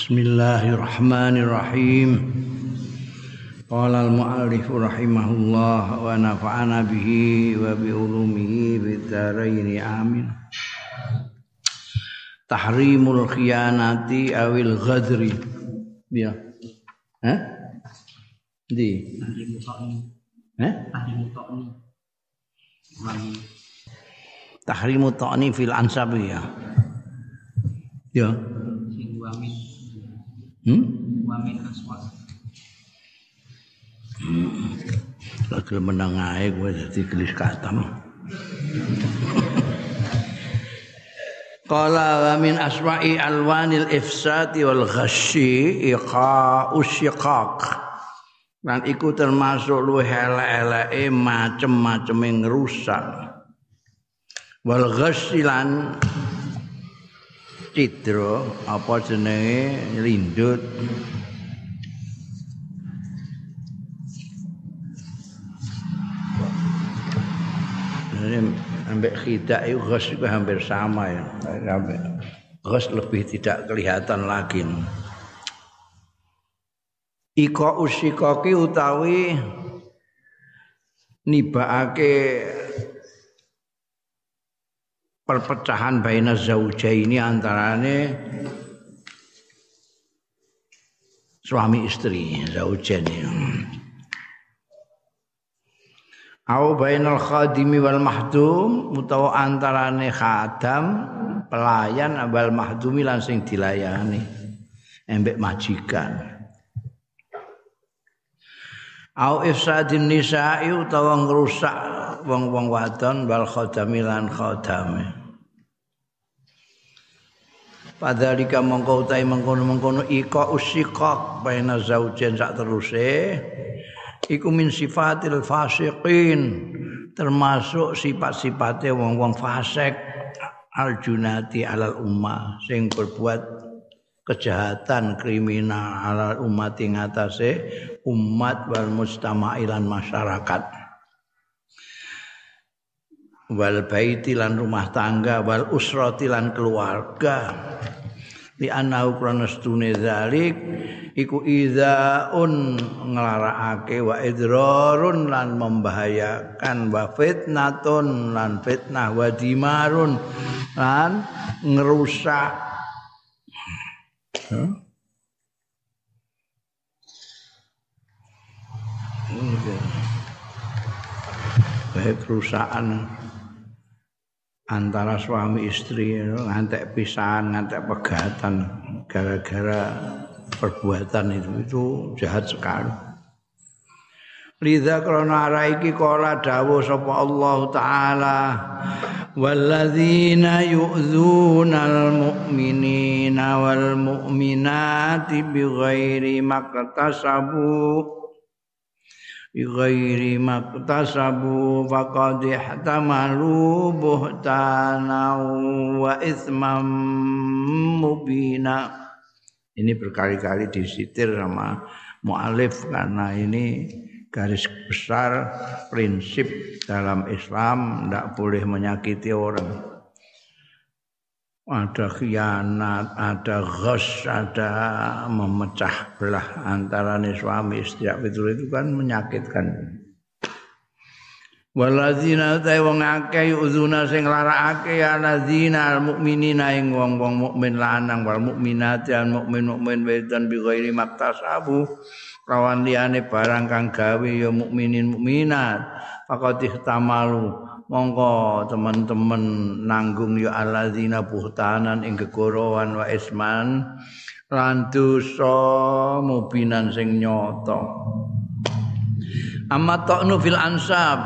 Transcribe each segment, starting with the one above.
Bismillahirrahmanirrahim. Qala al-mu'allif rahimahullah wa nafa'ana bihi wa bi ulumihi bid amin. Tahrimul khiyanati awil ghadri. Ya. Hah? Di. Hah? Tahrimu ta'ni fil ansabi ya. Ya. Hmm? Lagi menang ae gue jadi gelis katam. Qala wa min asma'i alwanil ifsati wal ghasyi iqa usyiqaq. Lan iku termasuk luwih elek-eleke macem-maceme ngrusak. Wal ghasyi lan cidra apa jenenge? Lindut. Ambek khidak itu ghas itu hampir sama ya. Ghas lebih tidak kelihatan lagi. Iko usikoki utawi nibaake perpecahan baina zaujaini antarane suami istri zaujaini au bainal khadimi wal mahdum utawa antarane khadam pelayan wal mahdumi lan sing dilayani. Embek majikan. Au ifsadin nisa'i utawa ngrusak wong-wong wadon wal khadami lan khadame Padhalika mongko utahe mengkono-mengkono ika usika baina zaujen sak teruse. Iku min sifatil fasiqin termasuk sifat-sifate wong-wong fasik. Aljunati alal ummah sing berbuat kejahatan kriminal alal umat ing umat wal mustamailan masyarakat wal baiti lan rumah tangga wal usrati lan keluarga. Li annahu pranastune zalik iku idzaun nglarakake wa idrarun lan membahayakan wa fitnatun lan fitnah wa dimarun lan ngerusak. Huh? baik kerusakan antara suami istri ngantek pisahan ngantek pegatan gara-gara perbuatan itu itu jahat sekali. Lidha krana ara iki kala dawuh sapa Allah taala walladzina yu'dzunal mu'minina wal mu'minati bighairi maktasabu bighairi maktasabu faqad ihtamalu buhtana wa itsman mubina. Ini berkali-kali disitir sama mualif karena ini garis besar prinsip dalam Islam tidak boleh menyakiti orang ada khianat, ada ghos, ada memecah belah antara suami istri itu itu kan menyakitkan. Waladzina ta wong akeh uzuna sing larakake aladzina almukminina ing wong-wong mukmin lanang wal mukminati al mukmin mukmin wedon bi ghairi maktasabu lawan liyane barang kang gawe ya mukminin mukminat faqad ihtamalu monggo teman-teman nanggung ya alladzina buhtanan ing gegorowan wa isman lan dosa mubinan sing nyata. Amma ta'nu fil ansab.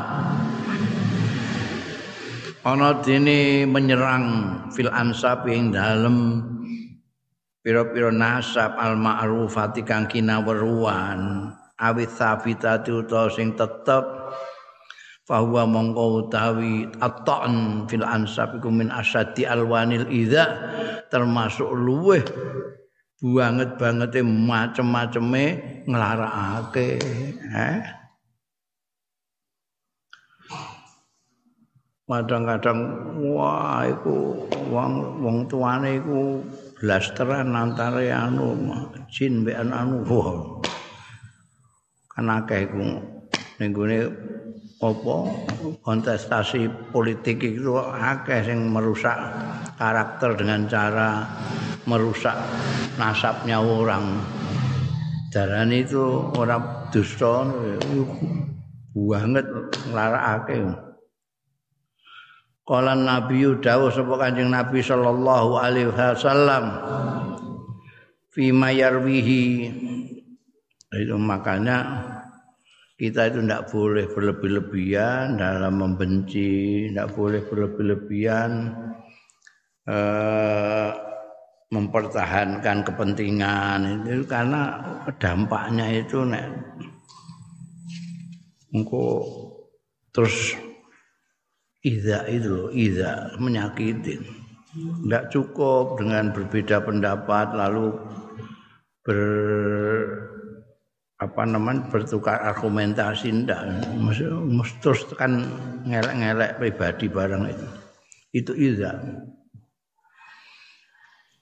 Ana dene menyerang fil ansab ing dalem pira-pira nasab al ma'rufati kang kinaweruan. Awit sabitati utawa sing tetep fahuwa mongko utawi aton fil ansab iku min asyadi alwanil idza termasuk luweh banget bangete macem-maceme nglarakake eh. Kadang-kadang wah iku wong wong tuane iku blasteran antara anu jin mbek anu wah. Kan akeh iku ning apa kontestasi politik itu akeh sing merusak karakter dengan cara merusak nasabnya orang. Darah itu orang dusta banget nglarakake. Kala Nabi dawuh sapa Kanjeng Nabi sallallahu alaihi wasallam fi mayarwihi itu makanya kita itu tidak boleh berlebih-lebihan dalam membenci, tidak boleh berlebih-lebihan eh, mempertahankan kepentingan itu karena dampaknya itu nek engko terus iza itu loh, iza menyakiti. Tidak cukup dengan berbeda pendapat lalu ber apa namanya bertukar argumentasi ndak. Terus kan ngelek-ngelek pribadi barang itu. Itu iza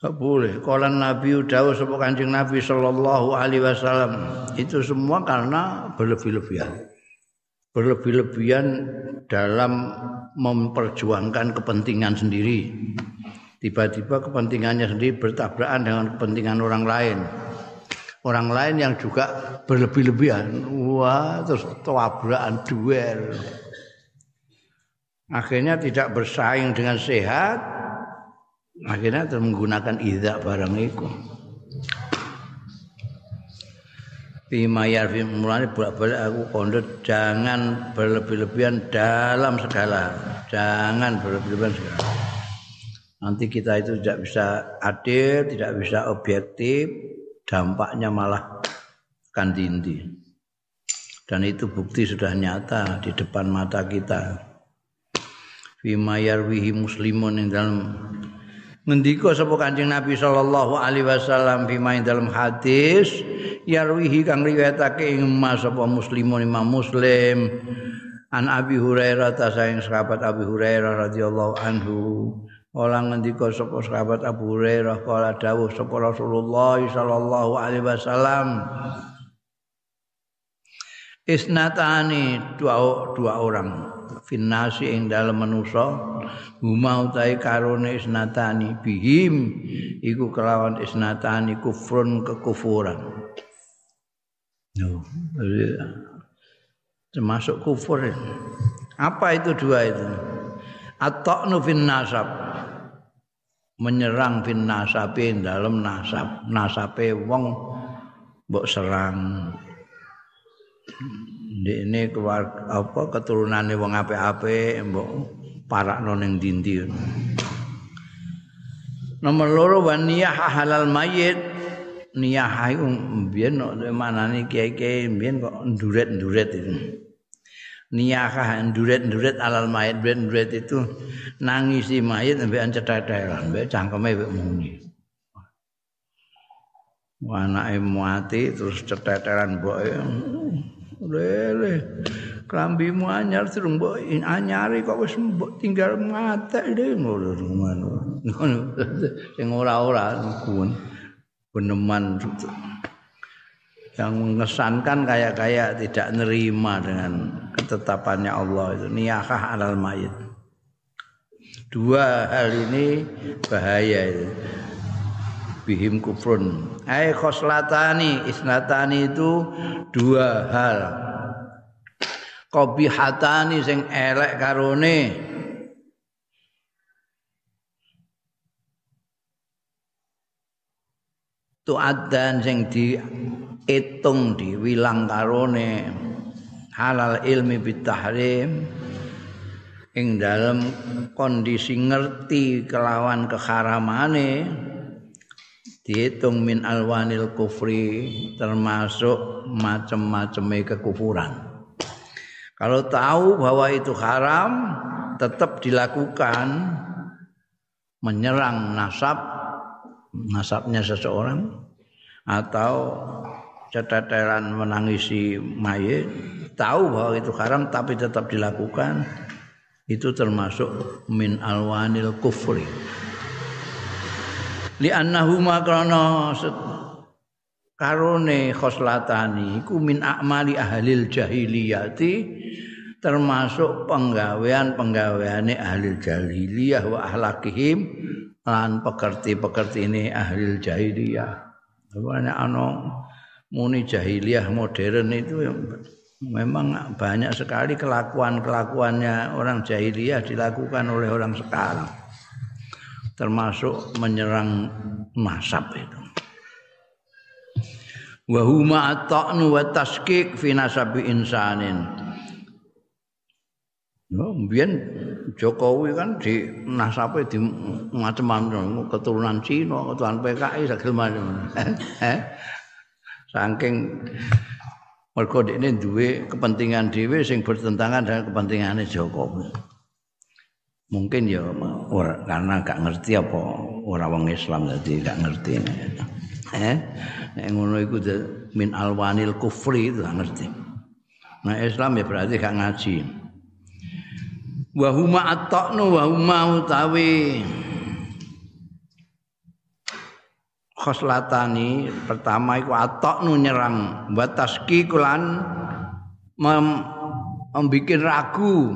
Gak boleh. Kalau Nabi Dawu sebut kancing Nabi Shallallahu Alaihi Wasallam itu semua karena berlebih-lebihan, berlebih-lebihan dalam memperjuangkan kepentingan sendiri. Tiba-tiba kepentingannya sendiri bertabrakan dengan kepentingan orang lain orang lain yang juga berlebih-lebihan. Wah, terus tabrakan duel. Akhirnya tidak bersaing dengan sehat. Akhirnya terus menggunakan idak barang itu. Bimayar mulai bolak-balik aku kondot jangan berlebih-lebihan dalam segala. Jangan berlebih-lebihan segala. Nanti kita itu tidak bisa adil, tidak bisa objektif, dampaknya malah akan dindi. Dan itu bukti sudah nyata di depan mata kita. Fima yarwihi muslimun yang dalam ngendika sapa Kanjeng Nabi sallallahu alaihi wasallam fima dalam hadis yarwihi kang riwayatake ing mas muslimun Imam Muslim an Abi Hurairah ta saing sahabat Abi Hurairah radhiyallahu anhu Ola ngendika sapa sahabat Abu Hurairah kala dawuh sapa Rasulullah sallallahu alaihi wasallam Isnatani dua dua orang finnasi ing dalem manusa huma utahe karone isnatani bihim iku kelawan isnatani kufrun kekufuran. No, termasuk kufur. Apa itu dua itu? At-ta'nu fin nasab menyerang bin nasabe dalam nasab nasabe wong mbok serang. Ini keluar apa keturunane wong apik-apik mbok parakno ning dindi nomor loro wan niyah halal mayit. Niyah iku mbiyen manane kiai-kiai mbiyen kok nduret-nduret itu niyakah nduret-nduret alal mayit nduret itu. Nangisi mayit mbek ceteteran mbek cangkeme mbek muni. Anake mati terus ceteteran mboke lele klambimu anyar terus mbok anyari kok wis tinggal mate deh ngono ngono. Sing ora-ora kuwi beneman yang mengesankan kayak-kayak tidak nerima dengan ketetapannya Allah itu niyakah alal mayit. Dua hal ini bahaya itu. Bihim kufrun. Ai khoslatani isnatani itu dua hal. Qabihatani sing elek karone. Tu'addan sing di itung diwilang karone halal ilmi bitahrim. Ing dalam kondisi ngerti kelawan keharamane dihitung min alwanil kufri termasuk macam-macam kekufuran. Kalau tahu bahwa itu haram tetap dilakukan menyerang nasab nasabnya seseorang atau ceteteran menangisi mayit tahu bahwa itu haram tapi tetap dilakukan itu termasuk min alwanil kufri li annahuma krana karone khoslatani iku min a'mali ahlil jahiliyati termasuk penggawean-penggaweane ahli jahiliyah wa ahlakihim lan pekerti-pekerti ini ahli jahiliyah. Banyak ano muni jahiliyah modern itu memang banyak sekali kelakuan-kelakuannya orang jahiliyah dilakukan oleh orang sekarang. Termasuk menyerang nasab itu. Wa huma at-ta'nu wa taskik fi nasabi insanin No, biyen Jokowi kan di nasape di macam-macam keturunan Cina, keturunan PKI segala macam. Saking mergo ini duwe kepentingan dhewe sing bertentangan dengan kepentingane Jokowi. Mungkin ya karena gak ngerti apa ora wong Islam jadi gak ngerti. Eh? Nek ngono iku min alwanil kufri itu gak ngerti. Nah Islam ya berarti gak ngaji wa huma at-ta'nu wa huma utawi khoslatani pertama iku at-ta'nu nyerang. Wa taskikulan membikin ragu.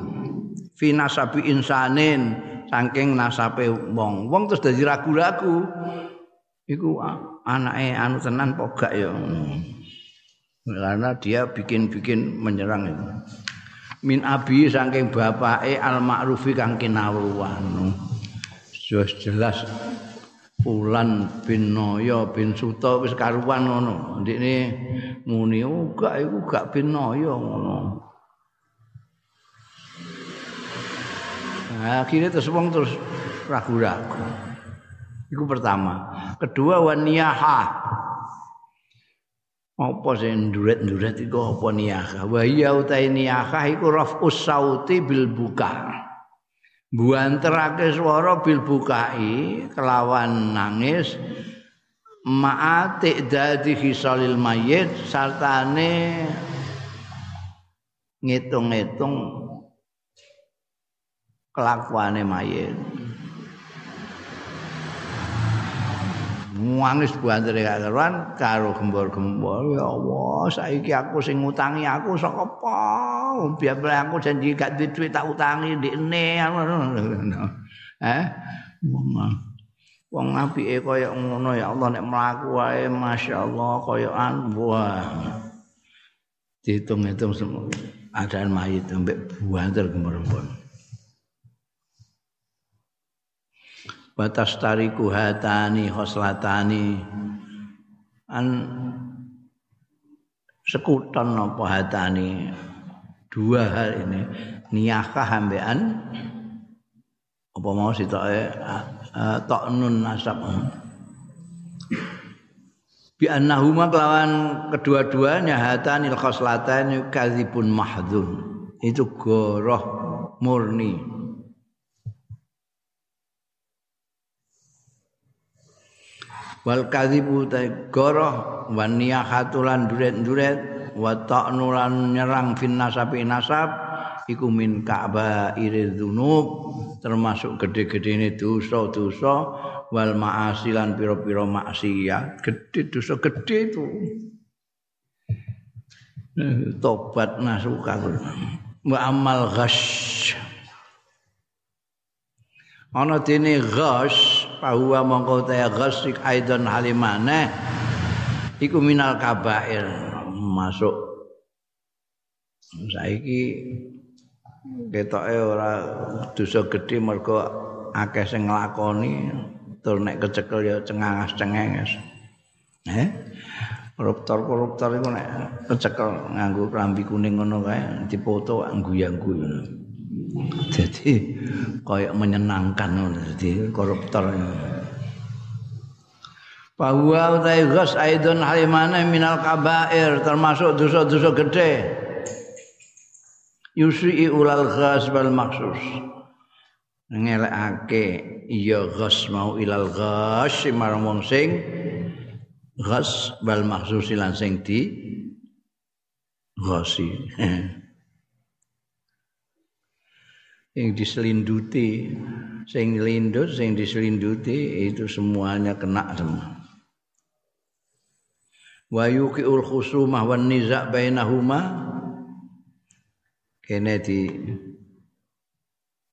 Fi nasabi insanin. Saking nasabe wong. Wong terus dadi ragu-ragu. Iku anake anu tenan pogak ya. Karena dia bikin-bikin menyerang itu. Min abi saking bapake al ma'rufi kang kinawruan. Jelas jelas Ulan bin Noyo bin Suto wis karuan ngono. Ndikne muni uga oh, iku gak bin ngono. Nah, akhirnya terus wong terus ragu-ragu. Iku pertama. Kedua waniyaha apa sing nduret-nduret iku apa niyakah wa iya utai niyakah iku rafus sauti bil buka buanterake swara bil bukai kelawan nangis ma'ati dadi hisalil mayit sartane ngitung-ngitung kelakuane mayit Muangis buantere gak karuan karo gembor-gembor ya Allah saiki aku sing ngutangi aku saka apa biar aku janji gak duit duit tak utangi ndekne eh wong apike kaya ngono ya Allah nek mlaku wae masyaallah kaya an wah. Dihitung-hitung semua. Adaan mayit sampai buanter gembor-gembor batas tariku hatani khoslatani an sekuton apa hatani? Dua hal ini. Niyakah hambean apa mau sitoke toknun nasab? Bi annahuma kelawan kedua-duanya hatanil khoslatan kadzibun mahdhun. Itu goroh murni wal kadzibu goroh wan niyahatulan duret-duret wa ta'nulan nyerang fin nasabi nasab iku min ka'ba dzunub termasuk gede-gede ini dosa-dosa wal ma'asilan piro-piro maksiat. Gede dosa gede itu. Tobat nasuka wa amal ghash. Ana dene ghash bahwa mongko ta ghasik aidan halimane iku minal kabair masuk. Saiki ketoke ora dosa gedhe mergo akeh sing nglakoni tur nek kecekel ya cengangas-cengenges. Eh? Koruptor-koruptor iku nek kecekel nganggo klambi kuning ngono kae dipoto angguyang-guyu jadi kayak menyenangkan jadi koruptor. Bahwa utai ghas aidon halimana minal kabair termasuk dosa-dosa gede. Yusri ulal ghas wal maksus. Ngelekake iya ghas mau ilal ghas marang wong sing ghas wal maksus lan sing di ghasi yang diselinduti sing lindut sing diselinduti itu semuanya kena semua. Wa yuqiul khusumah wan niza' bainahuma kene di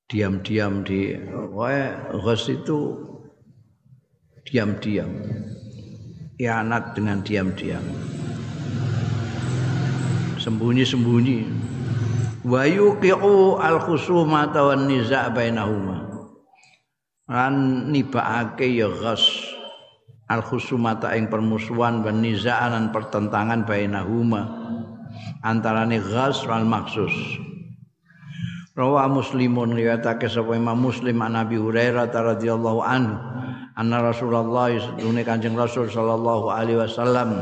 diam-diam di wae ghos itu diam-diam. Ianat dengan diam-diam. Sembunyi-sembunyi wa yuqiu al khusumata wan niza' bainahuma. Lan nibake ya ghas al khusumata ing permusuhan wan niza'an lan pertentangan bainahuma. Antarane ghas wal maksus. Rawa Muslimun riwayatake sapa Imam Muslim an Nabi Hurairah radhiyallahu anhu anna Rasulullah sedune Kanjeng Rasul sallallahu alaihi wasallam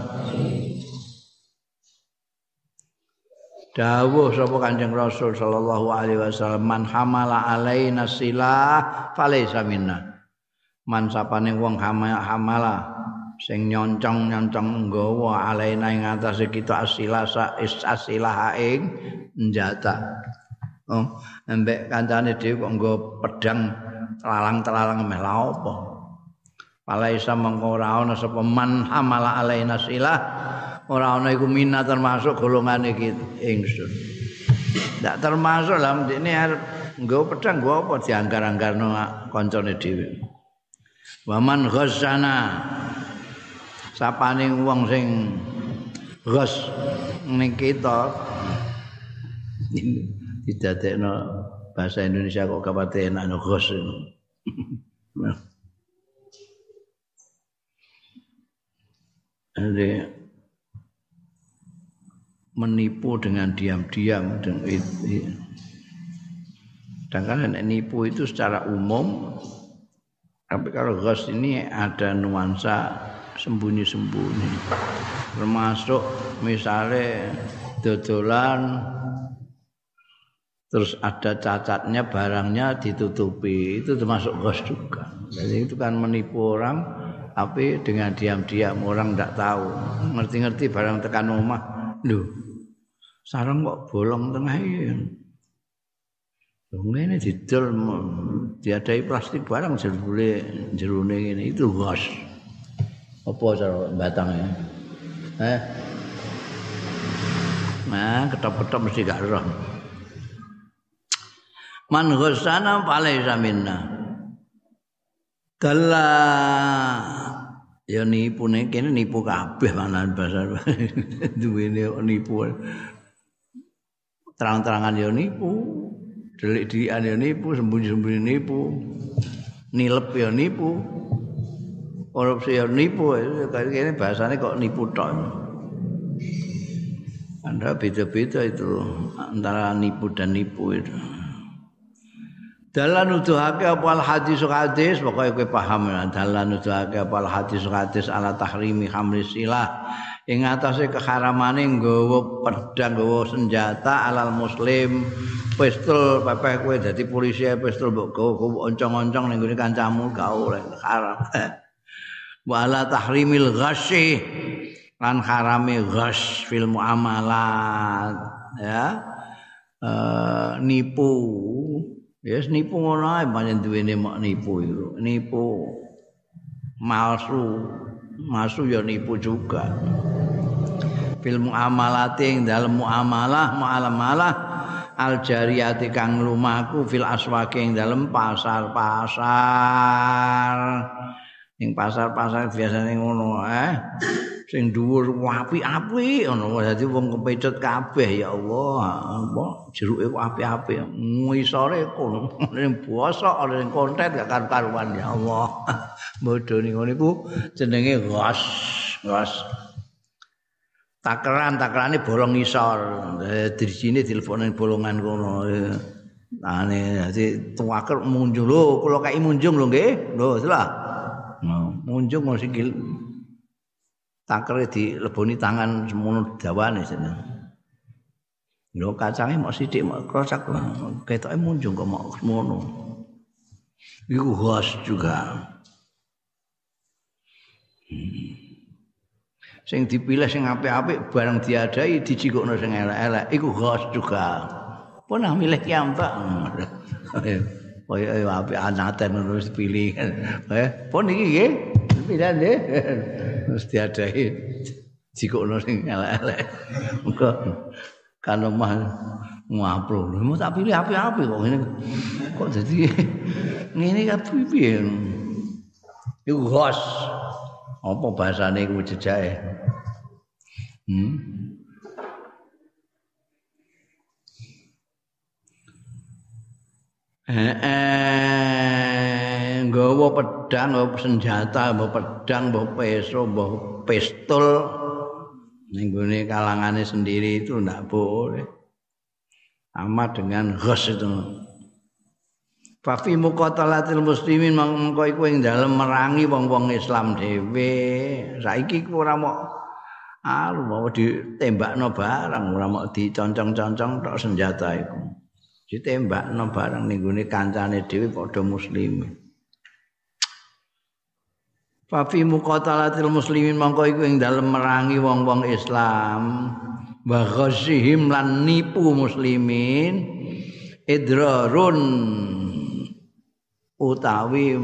dawuh sapa Kanjeng Rasul sallallahu alaihi wasallam man hamala alaina silah falaisa minna. Man sapane wong hamala sing nyoncong-nyoncong nggawa alaina ing atase kita asila sa asilah ing njata oh embek kancane dhewe kok nggo pedang telalang-telalang meh la apa? Falaisa mengko ora ana sapa man hamala alaina silah ora ana iku minat termasuk golongan iki ingsun. Ndak termasuk lah ini arep nggo pedang nggo apa dianggar-anggarno kancane dhewe. Waman ghassana sapane wong sing ghas ning kita didadekno bahasa Indonesia kok kabate enak no ghas. Jadi menipu dengan diam-diam dan itu. Sedangkan nipu itu secara umum tapi kalau ghos ini ada nuansa sembunyi-sembunyi. Termasuk misalnya dodolan terus ada cacatnya barangnya ditutupi itu termasuk ghos juga. Jadi itu kan menipu orang tapi dengan diam-diam orang tidak tahu ngerti-ngerti barang tekan rumah lho sarang kok bolong tengah iki. Ngene didol diadai plastik barang jerune jerune ngene itu gas. Apa cara batangnya? Eh? Nah, ketop-ketop mesti gak roh. Man ghasana falaisa minna. Dalla ya nipu nek kene nipu kabeh mana bahasa duwene nipu. Terang-terangan ya nipu, delik-delikan ya nipu, sembunyi-sembunyi nipu, nilep ya nipu, korupsi ya nipu, ini bahasanya kok nipu tok. Anda beda-beda itu antara nipu dan nipu itu. Dalam nuduhake apa al hadis hadis? Pokoknya kowe paham ya. Dalam nuduhake apa al hadis hadis ala tahrimi hamli silah. Ing atase keharamane nggawa pedang nggawa senjata alal muslim. Pistol pepeh kowe dadi polisi pistol mbok gawa oncong-oncong ning gone kancamu gak oleh haram. Wala tahrimil ghasyi lan harame ghash fil muamalat ya. E, nipu yes nipu ngono ae pancen duwene mak nipu itu. Nipu malsu. Masuk ya nipu juga. Fil muamalati ing dalem muamalah muamalah al jariyati kang lumaku fil aswaqi ing dalem pasar-pasar. Ing pasar-pasar biasane ngono eh sing dhuwur api-api ngono. Dadi wong kepecet kabeh ya Allah. Apa jeruke kok api-api ngisore kono. Ning bosok ning konten gak karu-karuan ya Allah. Bodho ning ngono iku jenenge ghas. Ghas. Takeran takerane bolong ngisor di sini teleponin bolongan kono. Ane dadi tuwaker munjung. Lho kula kai munjung lho nggih. Lho salah munjung mesti takere dileboni tangan semono dawane jeneng. Lho kacange mok sithik mok krosak ketoke munjung kok mok semono. Iku khas juga. Hmm. Sing dipilih sing apik-apik barang diadai dijikokno sing elek-elek iku khas juga. Punah milih kiambak. kaya apik anaten terus pilih. Eh, pun iki nggih. Pilihan nggih. Mesti diadahi jikono sing elek-elek. Muga kan omah ngapro. Mau tak pilih api-api kok ngene. Kok jadi ngene kabeh piye? Iku hos. Apa bahasane iku jejake? Hmm. Eh, eh nggawa pedang, nggawa senjata, nggawa pedang, nggawa peso, nggawa pistol ning gone kalangane sendiri itu ndak boleh. Amat dengan ghos itu. Fafi muqatalatil muslimin mongko iku ing dalem merangi wong-wong Islam dhewe. Saiki ku ora mau alu mau ditembakno barang, ora mau diconcong-concong tok senjata iku. Ditembakno barang ning gone kancane dhewe padha muslimin. Fafi muqatalatil muslimin mongko iku ing dalem merangi wong-wong Islam. wa ghasihim lan nipu muslimin idrarun utawi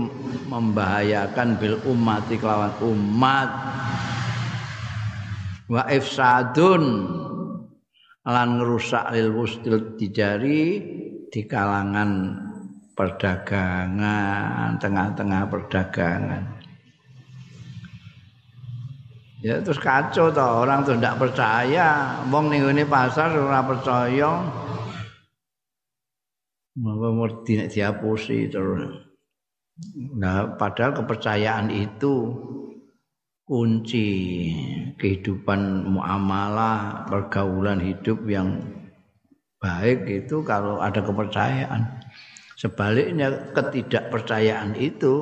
membahayakan bil umati kelawan umat wa ifsadun lan ngerusak lil wustil dijari di kalangan perdagangan tengah-tengah perdagangan Ya terus kacau toh orang tuh tidak percaya, wong ning ngene pasar ora percaya. Mau mesti nek diapusi terus. Nah, padahal kepercayaan itu kunci kehidupan muamalah, pergaulan hidup yang baik itu kalau ada kepercayaan. Sebaliknya ketidakpercayaan itu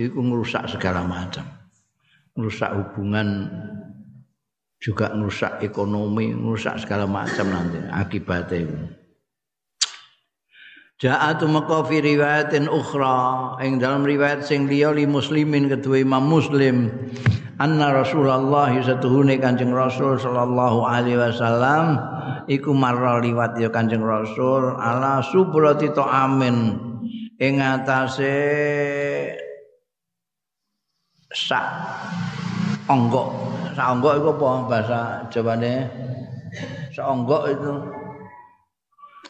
itu merusak segala macam. Merusak hubungan juga merusak ekonomi, merusak segala macam nanti akibatnya. Ja'atu maka fi riwayatin ukhra ing dalam riwayat sing liya li muslimin kedua Imam Muslim anna Rasulullah satuhune Kanjeng Rasul sallallahu alaihi wasallam iku marra liwat ya Kanjeng Rasul ala subrati amin ing atase sak. Onggok. Sak onggok itu apa bahasa jawane sak onggok itu.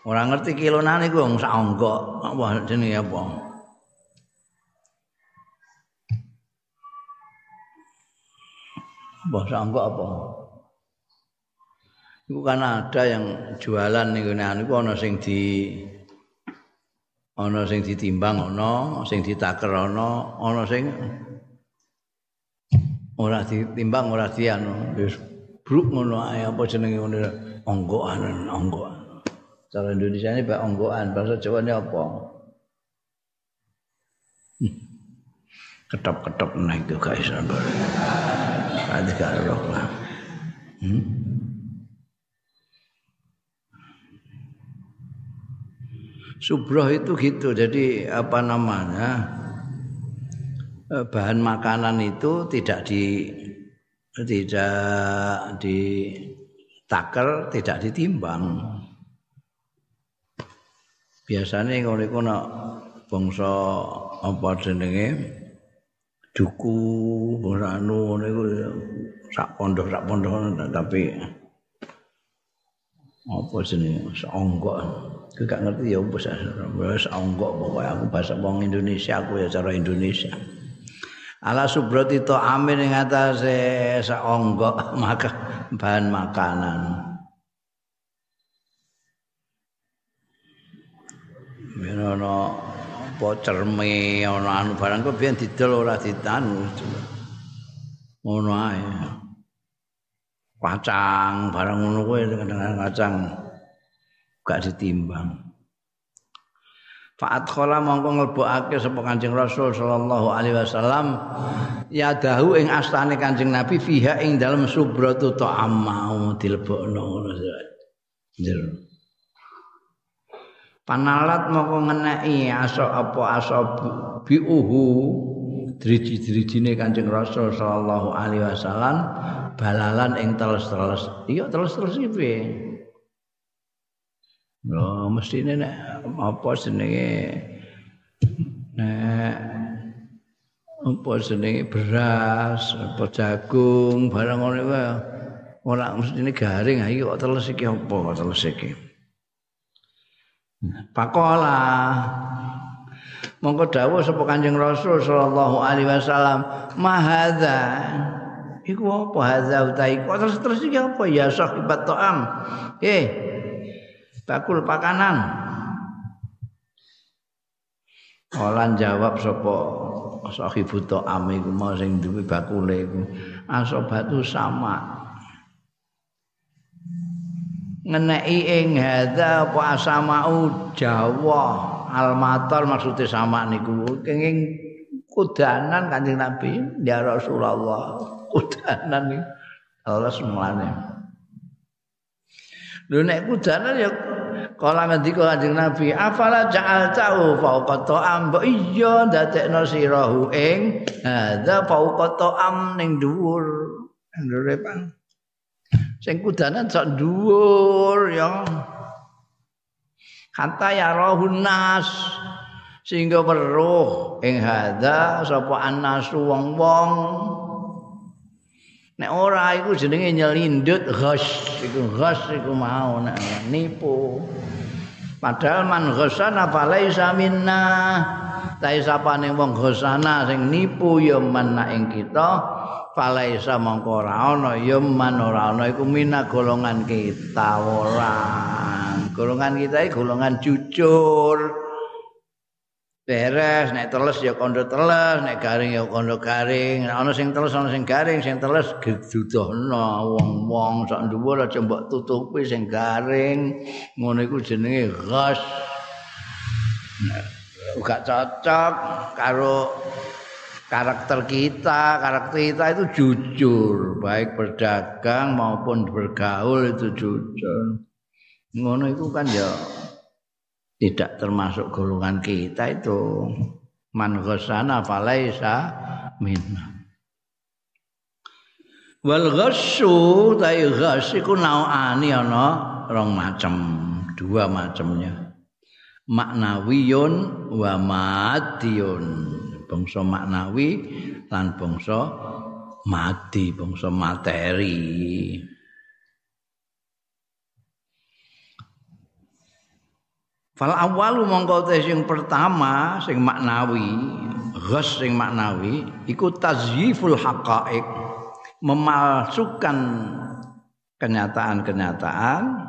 Orang ngerti kilonan iku wong sak onggok. Apa jenenge apa? Bahasa onggok apa? Iku kan ada yang jualan ning ngene anu ana sing di ana sing ditimbang ana, sing ditaker ana, ana sing ora ditimbang ora dianu wis bruk ngono ae apa jenenge ngono onggoan onggoan cara Indonesia ini pak onggoan bahasa Jawa ini apa? Ketop-ketop naik itu guys ada gak roh lah? Subroh itu gitu jadi apa namanya bahan makanan itu tidak di tidak di taker, tidak ditimbang. Biasanya kalau itu nak bangsa apa jenenge? Duku bangsa anu itu sak pondok sak pondok tapi apa jenenge? Seonggok aku gak ngerti ya bahasa seonggok pokoknya aku bahasa wong Indonesia aku ya cara Indonesia ala subrati to amin ing atase saonggok maka bahan makanan. Menono apa cerme ana anu barang kok biyen didol ora ditanu ngono ae. Kacang barang ngono kuwi kacang gak ditimbang Fa'at khola mongko ngelbokake sapa Kanjeng Rasul sallallahu alaihi wasallam ya dahu ing astane Kanjeng Nabi fiha ing dalem subratu ta'am mau dilebokno ngono. Panalat mongko ngeneki aso apa aso biuhu driji-drijine Kanjeng Rasul sallallahu alaihi wasallam balalan ing teles-teles. Iya teles-teles iki Oh, mesti nek apa jenenge nek apa jenenge beras, apa jagung, barang ngono kuwi ora mestine garing iki kok teles iki apa kok teles iki. Pakola Monggo dawuh sapa Kanjeng Rasul sallallahu alaihi wasallam, "Mahadza." Iku apa hadza utai kok terus terus iki apa ya sahibat ta'am. Eh. Bakul pakanan. Olan jawab sapa sahibut ta'am iku mau sing duwe bakule iku. Asobatu sama. Ngeneki ing hadza apa asamau Jawa almatar maksudnya sama niku kenging kudanan Kanjeng Nabi ya Rasulullah kudanan iki Allah semuanya Lho nek kudanan ya kala ngendika Kanjeng Nabi afala ja'al ta'u fauqa ta'am iya dadekno sirahu ing hadza fauqa ta'am ning dhuwur. Ndure Pak. Sing kudanan sak dhuwur ya. Kata ya rohun nas sehingga weruh ing hadza sapa annasu wong-wong nek ora iku jenenge nyelindut ghas iku ghas iku mau nek nipu. Padahal man ghasana falaisa minna? Tapi sapane wong ghasana sing nipu ya man ing kita falaisa mongko ora ana ya man ora ana. Iku mina golongan kita ora. Golongan kita iki golongan jujur beres nek teles ya kondo teles nek garing ya kondo garing. Nek ana sing teles ana sing garing sing teles gedudohno wong-wong. Sak dhuwur aja mbok tutupi sing garing. Ngono iku jenenge ghas gak cocok karo karakter kita, karakter kita itu jujur, baik berdagang maupun bergaul itu jujur. Ngono itu kan ya tidak termasuk golongan kita itu. Man ghasana falaisa minna. Wal ghassu tai ghass iku nauani ana rong macam, dua macamnya. Maknawiyun wa madiyun. bangsa maknawi lan bangsa mati bangsa materi Fal awalu mongko sing pertama sing maknawi ghas sing maknawi iku tazyiful haqaiq memalsukan kenyataan-kenyataan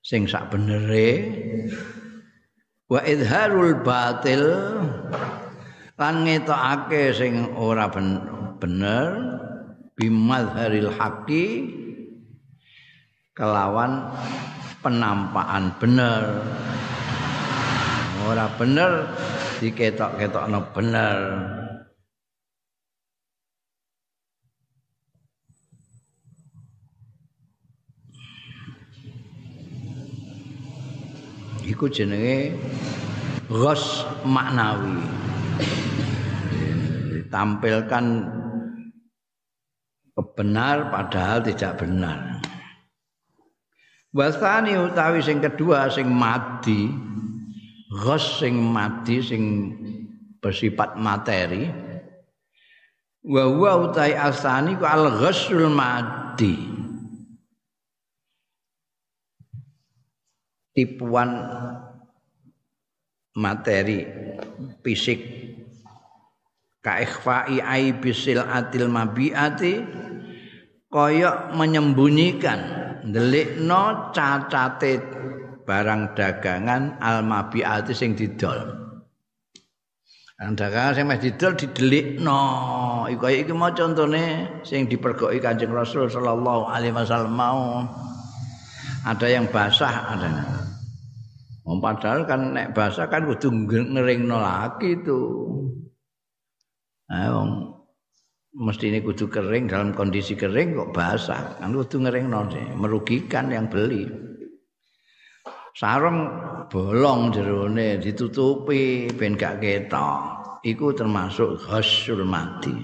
sing sak benere wa idharul batil lan ngetokake sing ora bener bimadharil haqi kelawan penampakan bener. Ora bener diketok-ketokno bener. Iku jenenge ghos maknawi. Ditampilkan kebenar padahal tidak benar wasani utawi sing kedua sing mati ghos sing mati sing bersifat materi wa huwa utai asani ku al ghasul mati tipuan materi fisik kaikfai aibisil atil mabiati kaya menyembunyikan ndelikno cacate barang dagangan al mabiati sing didol. Barang dagangan sing meh didol didelikno. Iku iki mau contone sing dipergoki Kanjeng Rasul sallallahu alaihi wasallam mau. Ada yang basah ada Oh, padahal kan nek basah kan kudu ngeringno lagi itu. Nah, mesti ini kudu kering dalam kondisi kering kok basah. Kan kudu ngeringno sih, merugikan yang beli. Sarung bolong jerone ditutupi ben gak ketok. Iku termasuk ghasul mati.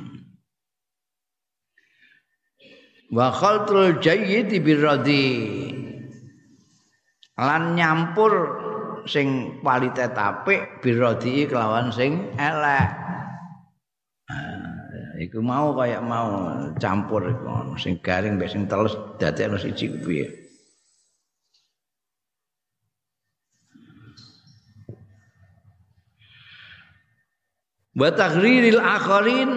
Wa khaltul jayyid birradi. Lan nyampur sing kualitas apik birodi kelawan sing elek. Iku mau kayak mau campur iku sing garing mbek sing telus dadekno siji piye. Wa taghriril akharin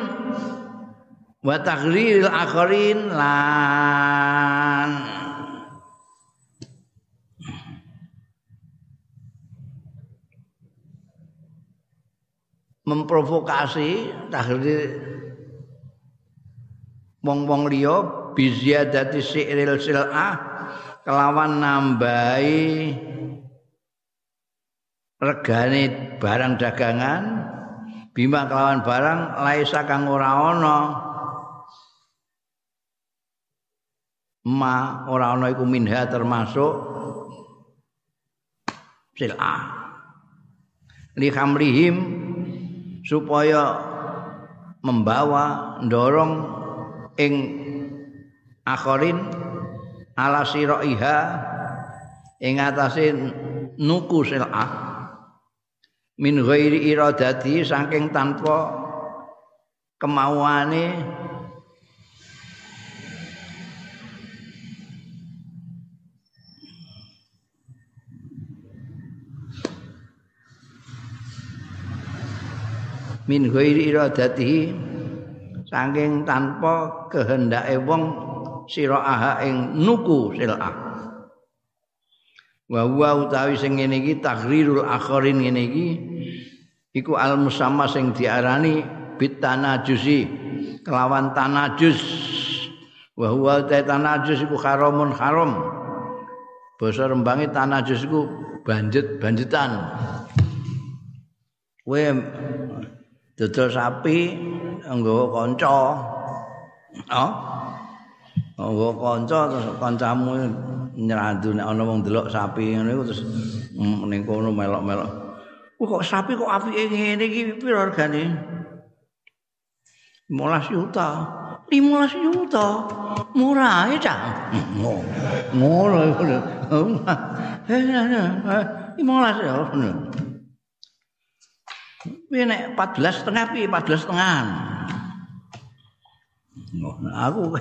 wa taghriril akharin lan memprovokasi tahrir wong-wong liya biziyadati si'ril sil'ah kelawan nambahi regane barang dagangan bima kelawan barang laisa kang ora ana. Ma ora ana iku minha termasuk sil'ah. Li khamrihim supaya membawa dorong ing akhirin ala siraiha ing atase nuku sil'ah min ghairi iradati saking tanpa kemauane min ghairi iradatihi saking tanpa kehendake wong sira aha ing nuku sil'ah. Wa huwa utawi sing ngene iki taghrirul akhirin ngene iki iku al musamma sing diarani bit tanajusi kelawan tanajus. Wa huwa tanajus iku haramun haram. Basa rembange tanajus iku banjet banjetan kowe dodol sapi nggawa kanca. Oh. Nggawa kanca terus kancamu nyrandu nek ana wong delok sapi ngono iku terus ning kono melok-melok. kok sapi kok apike ngene iki piro regane? 15 juta. 15 juta. Murah ya, Cak. Ngono iku. 15 ya. Piye nek 14 setengah piye 14 setengah. Aku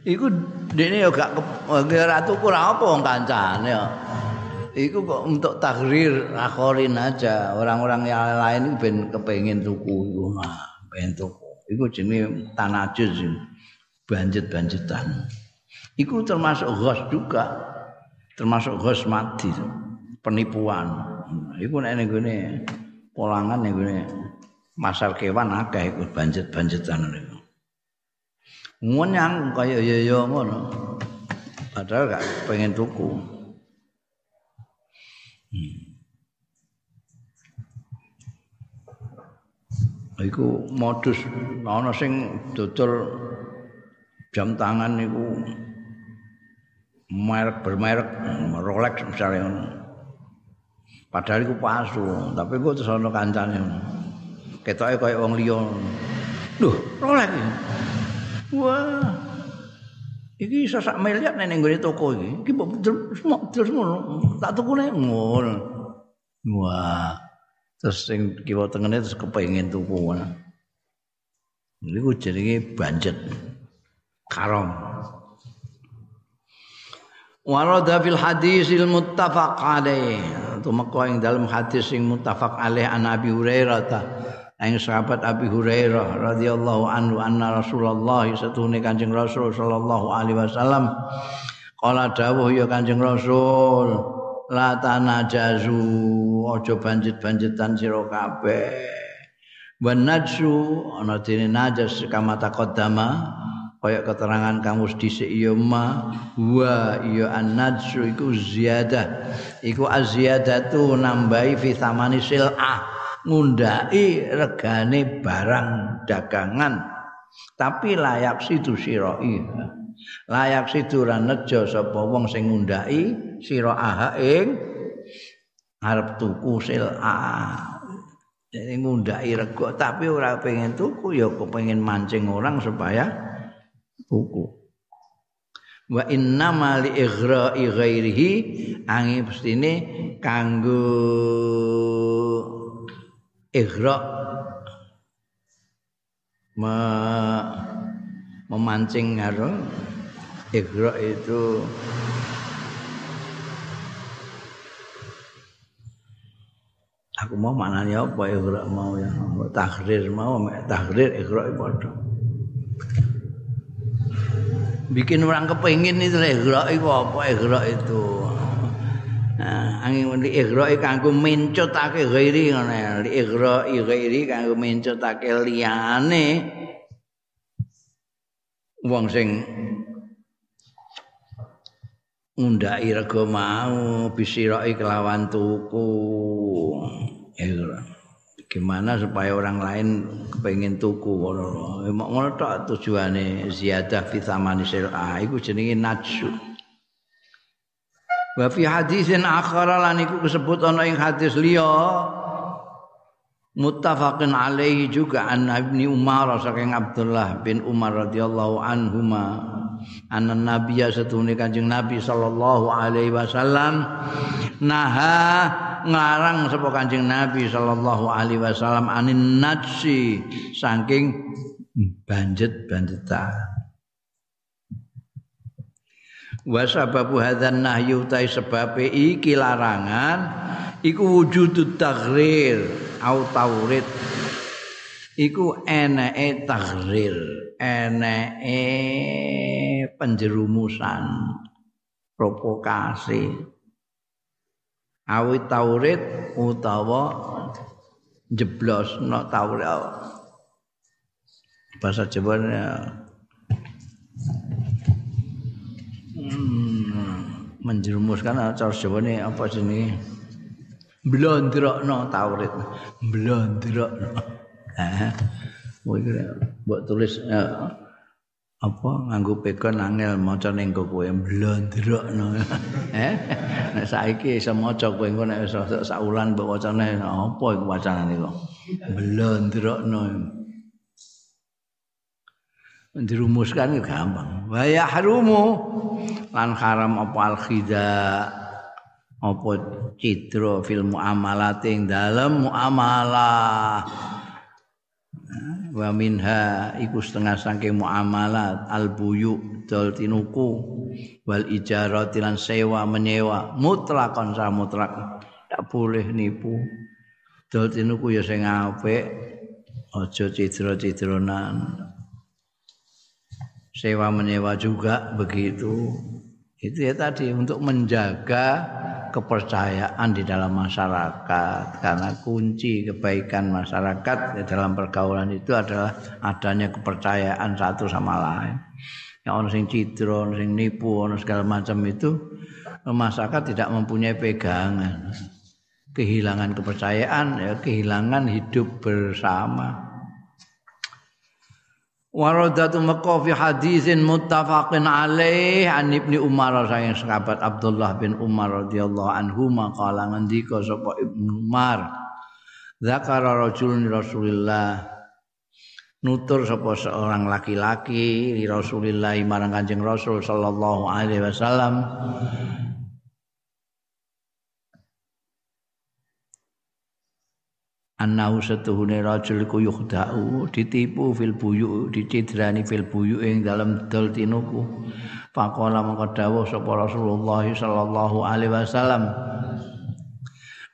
Iku dene yo gak ora tuku ora apa wong kancane. Iku kok untuk takrir akhirin aja. Orang-orang yang lain ben kepengin tuku iku. Nah, ben tuku. Iku jenenge tanajuz. Banjet-banjetan. Iku termasuk ghos juga. Termasuk ghos mati. Penipuan. Iku nek ngene polangan ning gone masar kewan akeh iku banjet-banjetan niku. Ngunyang kaya ya ngono. Padahal gak pengen tuku. Hmm. Iku modus ana sing dodol jam tangan niku merek bermerek Rolex misalnya ngono. Padahal iku palsu, tapi kok terus ana kancane. Ketoke kaya wong liya. Loh, Rolex. Wah. Iki iso sak miliar nek ning toko iki. Iki terus ngono. Tak tukune ngono. Wah. Terus sing kiwa tengene terus kepengin tuku. Iku jenenge banjet. Karom. Warada fil hadisil muttafaq alaih. Tumeka ing dalam hadis sing muttafaq alaih an Abi Hurairah ta. Ing sahabat Abi Hurairah radhiyallahu anhu anna Rasulullah satune Kanjeng Rasul sallallahu alaihi wasallam qala dawuh ya Kanjeng Rasul la tanajazu aja banjet-banjetan sira kabeh. Wan najsu ana dene najas kama taqaddama kaya keterangan kamus dhisik ya ma wa ya annadsu iku ziyadah iku aziyadatu nambahi fi thamani sil'ah ngundai regane barang dagangan. Tapi layak situ sirai layak situ ra nejo sapa wong sing ngundai sira aha ing arep tuku sil'ah Jadi ngundai rego tapi ora pengen tuku ya pengen mancing orang supaya buku. wa inna mali ighra'i ghairihi angi pestine kanggo ighra. Me, memancing karo ighra itu aku mau maknanya apa ighra mau ya? Tahrir mau tahrir ighra padha. Bikin orang kepengin itu ikhra itu apa ikhra itu angin li ikhra kanggo mencotake ghairi ngono li ikhra ghairi kanggo mencotake liyane. Wong sing ngundhaki rega mau bisirai kelawan tuku. Ikhra gimana supaya orang lain kepengen tuku? Ngono ngono tok tujuane ziyadah fi thamani sir'a iku jenenge najsu wa fi hadisin akhara lan iku disebut ana ing hadis liya muttafaqin alaihi juga an ibni Umar saking Abdullah bin Umar radhiyallahu anhuma anna nabiyya satune kanjeng nabi sallallahu alaihi wasallam naha ngarang sapa Kanjeng Nabi sallallahu alaihi wasallam anin najsi saking banjet-banjetan. Wa sababu hadzan nahyu ta sebab iki larangan iku wujudut taghrir au taurid. Iku eneke taghrir eneke penjerumusan provokasi awit taurid utawa jeblos no taurid. Bahasa Jawa menjerumuskan cara Jawa ini apa sini blondrokno taurid blondrokno. Eh buat tulis eh, apa nganggo pegon angel maca ning kowe. Blondrokno. Eh nek saiki iso maca kowe engko nek iso saulan mbok wacane apa iku wacanane kok? Blondrokno dirumuskan gampang. Wa yahrumu lan haram apa al khida apa citra fil muamalat ing dalem muamalah? Wa minha iku setengah saking muamalat. Al buyu dol tinuku. Wal ijarah sewa menyewa. Mutlakon sa mutlak. Tak boleh nipu. Dol tinuku ya sing apik. Aja cidra-cidronan sewa menyewa juga begitu itu ya tadi untuk menjaga kepercayaan di dalam masyarakat karena kunci kebaikan masyarakat di dalam pergaulan itu adalah adanya kepercayaan satu sama lain. Yang orang sing cidro, orang sing nipu, orang segala macam itu masyarakat tidak mempunyai pegangan. Kehilangan kepercayaan ya kehilangan hidup bersama. Waradatu Mekah fi hadisin muttafaqin alaih. An Ibnu Umar sayang sahabat Abdullah bin Umar radhiyallahu anhu maqala ngendika sapa Ibnu Umar Zakara rajulun Rasulillah. Nutur sapa seorang laki-laki di Rasulillah marang Kanjeng Rasul sallallahu alaihi wasallam annahu satuhune rajul iku yukhda'u ditipu fil buyu dicidrani fil buyu ing dalam dol tinuku. Faqala mangko dawuh sapa Rasulullah sallallahu alaihi wasallam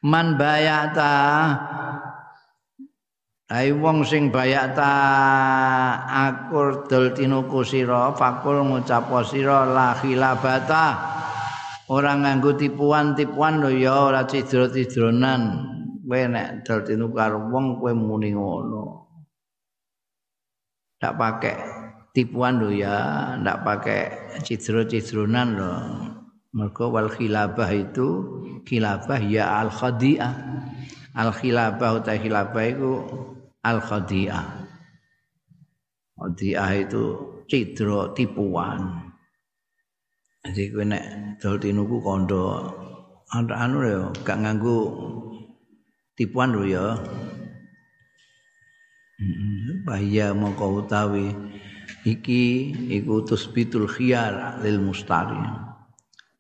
man bayata? Ai wong sing bayata akur dol tinuku sira fakul ngucap sira la khilabata. Ora nganggo tipuan-tipuan lho ya ora cidro-cidronan kowe nek dol tinu wong kowe muni ngono. Ndak pakai tipuan lho ya ndak pakai cidro-cidronan lho. Mergo wal khilabah itu khilabah ya al khadi'ah al khilabah uta khilabah itu al khadi'ah khadi'ah itu cidro tipuan. Jadi kowe nek dol tinuku kondo anu ya gak nganggo tipuan lho ya. Bahaya mongko utawi iki iku tusbitul khiyar lil mustari.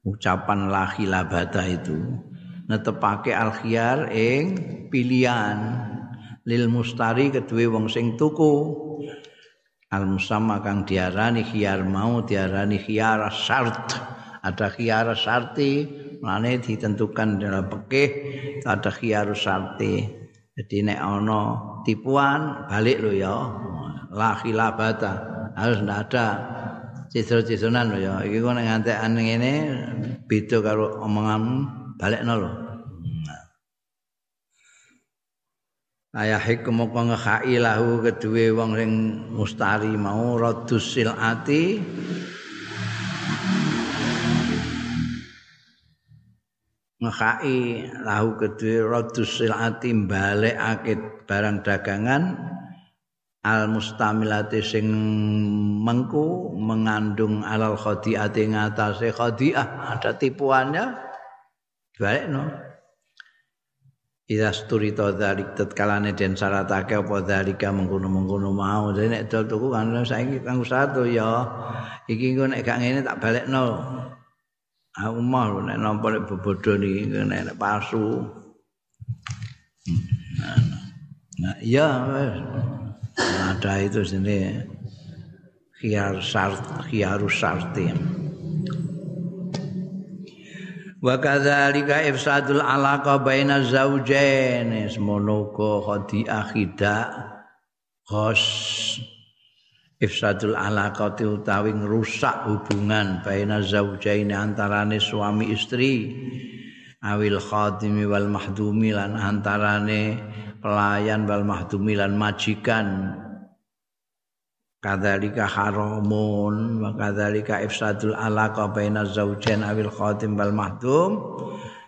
Ucapan la khilabata itu netepake al khiyar ing pilihan lil mustari kedue wong sing tuku. Al musamma kang diarani khiyar mau diarani khiyar syart. Ada khiyar syarti mane ditentukan dalam pekeh ada khiyar syarti jadi nek ana tipuan balik lo ya. La khilabata. Harus ndak ada cisro-cisronan lo ya. Iki kok nek ngene beda karo omongan balekno lho. Ayah hikmu kang ngekhai lahu kedue wong sing mustari mau radus silati ngekhai lahu kedue radus silati balekake barang dagangan al mustamilati sing mengku mengandung alal khadiati ngatasé khadiah ada tipuannya balik no Ida sturi to dalik tetkalane den syaratake apa dalika mengkono-mengkono mau. Dene nek dol tuku kan saiki kanggo satu ya. Iki engko nek gak ngene tak balekno. Aku mau nek nampa nek bebodo niki nek palsu. Nah, ya ada itu sini khiyar syart khiyarus syartim. wa kadzalika ifsadul alaqa baina zaujain semono ko khadi akhida khos ifsadul alaqa utawi ngrusak hubungan baina zaujain antarane suami istri awil khadimi wal mahdumi lan antarane pelayan wal mahdumi lan majikan. Kadzalika haramun wa kadzalika ifsadul alaqa baina zaujain awil khatim wal mahdum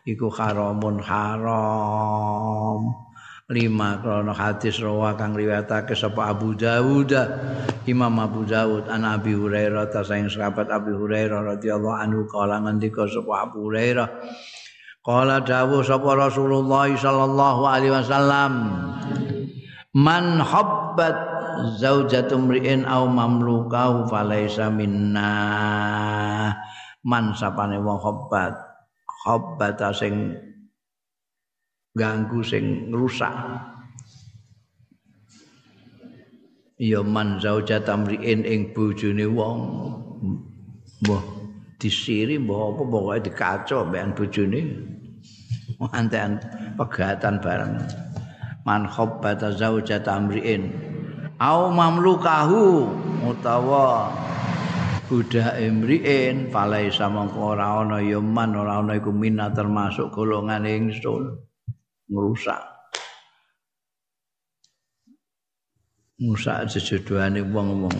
iku haramun haram lima krono hadis rawa kang riwayatake sapa Abu Dawud Imam Abu Dawud an Abi Hurairah ta saing sahabat Abi Hurairah radhiyallahu anhu kala ngendika sapa Abu Hurairah Kala dawuh sapa Rasulullah sallallahu alaihi wasallam Man habbat zaujatu mri'in au mamlukahu falaisa minna. Man sapane wong khobat khobata sing ganggu sing rusak. Ya man zaujatu mri'in ing bojone wong. Mbah disiri mbah apa pokoke dikaco mbekan bojone. Antean pegatan bareng. Man khobbata zaujata amriin. Au mamlukahu utawa budak imriin falaisa mongko ora ana ya man ora ana iku minat termasuk golongan ingsun ngrusak ngrusak jejodohane wong-wong.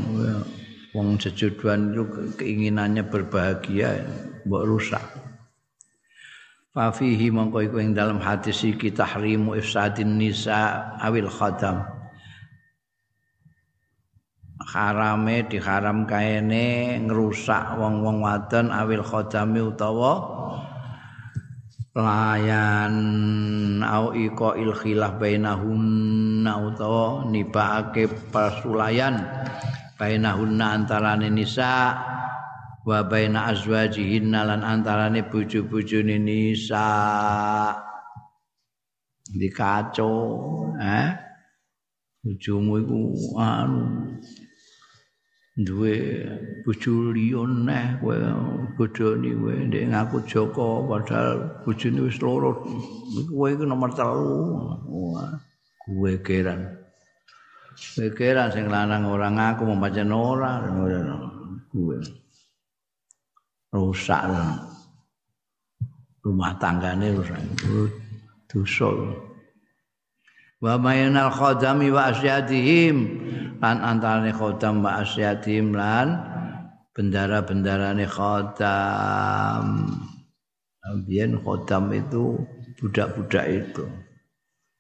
Wong jejodohan itu keinginannya berbahagia mbok rusak. Fa fihi mongko iku ing dalam hadis iki tahrimu ifsadin nisa awil khadam harame diharam kaene ngrusak wong-wong wadon awil khodami utawa layan au iko il khilaf bainahunna utawa nibake pasulayan bainahunna antarane nisa wa baina azwajihinna lan antarane bojo-bojone nisa. Dikaco eh? Bojomu iku anu duwe bojo liya neh kowe bodoni kowe ndek ngaku Joko padahal bojone wis loro. Kowe iku nomor 3 wah kowe keran. Kowe keran sing lanang ora ngaku membacen ora. Kowe. Rusak rumah tanggane rusak. Dosa wa mayanal khadami wa asyadihim lan antarane khodam wa asyadihim lan bendara-bendarane khodam. Biyen khodam itu budak-budak itu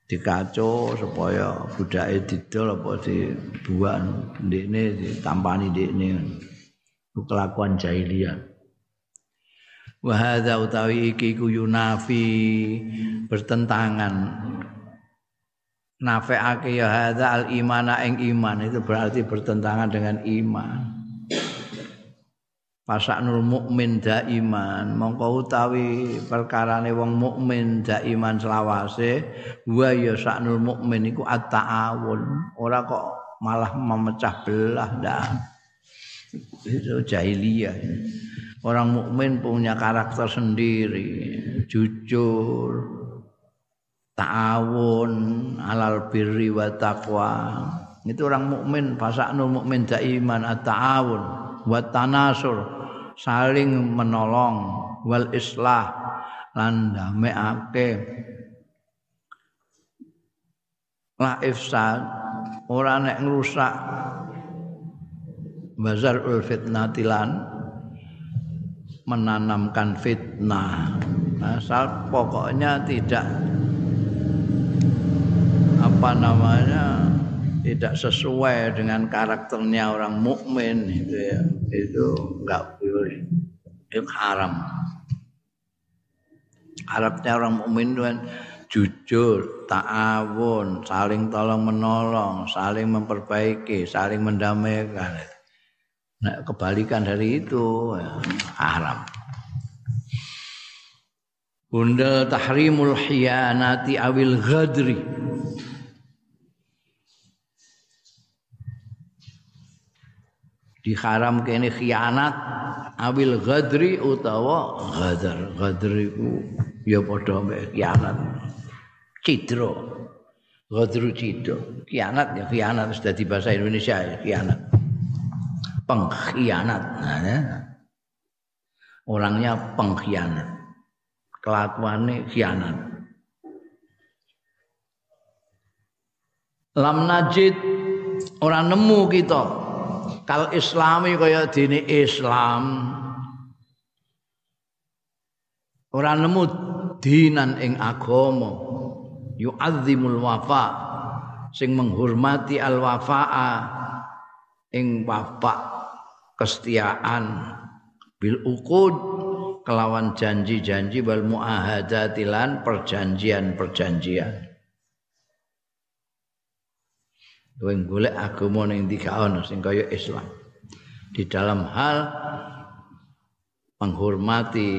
dikaco supaya budake didol apa dibuang ndekne ditampani ndekne. Kelakuan jahiliyah. Wa hadza utawi iki yunafi bertentangan nafeake ya hadza al imana ing iman. Itu berarti bertentangan dengan iman. Pasaknul mukmin daiman. Mongko utawi perkarane wong mukmin daiman selawase wa ya saknul mukmin iku at-ta'awun. Ora kok malah memecah belah dah itu jahiliyah. Orang mukmin punya karakter sendiri jujur ta'awun alal birri wa taqwa. Itu orang mukmin fasaknul mukmin daiman at-ta'awun wa tanasur saling menolong wal islah lan damekake la ifsad ora nek ngrusak bazar ul fitnatilan menanamkan fitnah. Asal pokoknya tidak apa namanya tidak sesuai dengan karakternya orang mukmin itu ya itu enggak boleh itu haram Arabnya orang mukmin itu kan jujur, ta'awun, saling tolong menolong, saling memperbaiki, saling mendamaikan. Nah, kebalikan dari itu ya, haram. Bunda tahrimul hiyanati awil ghadri diharam kene khianat awil ghadri utawa ghadar. Ghadri ku ya padha mek khianat. Cidro ghadru cidro khianat ya khianat sudah di bahasa Indonesia ya khianat. Pengkhianat. Nah, ya. orangnya pengkhianat. Kelakuannya khianat. Lam najid orang nemu kita kal islami kaya dini Islam ora nemu dinan ing agama. Yu'azzimul wafa sing menghormati al wafaa ing wafa kesetiaan. Bil uqud kelawan janji-janji wal muahadatilan perjanjian-perjanjian kowe golek agama ning tiga ana sing kaya Islam. Di dalam hal menghormati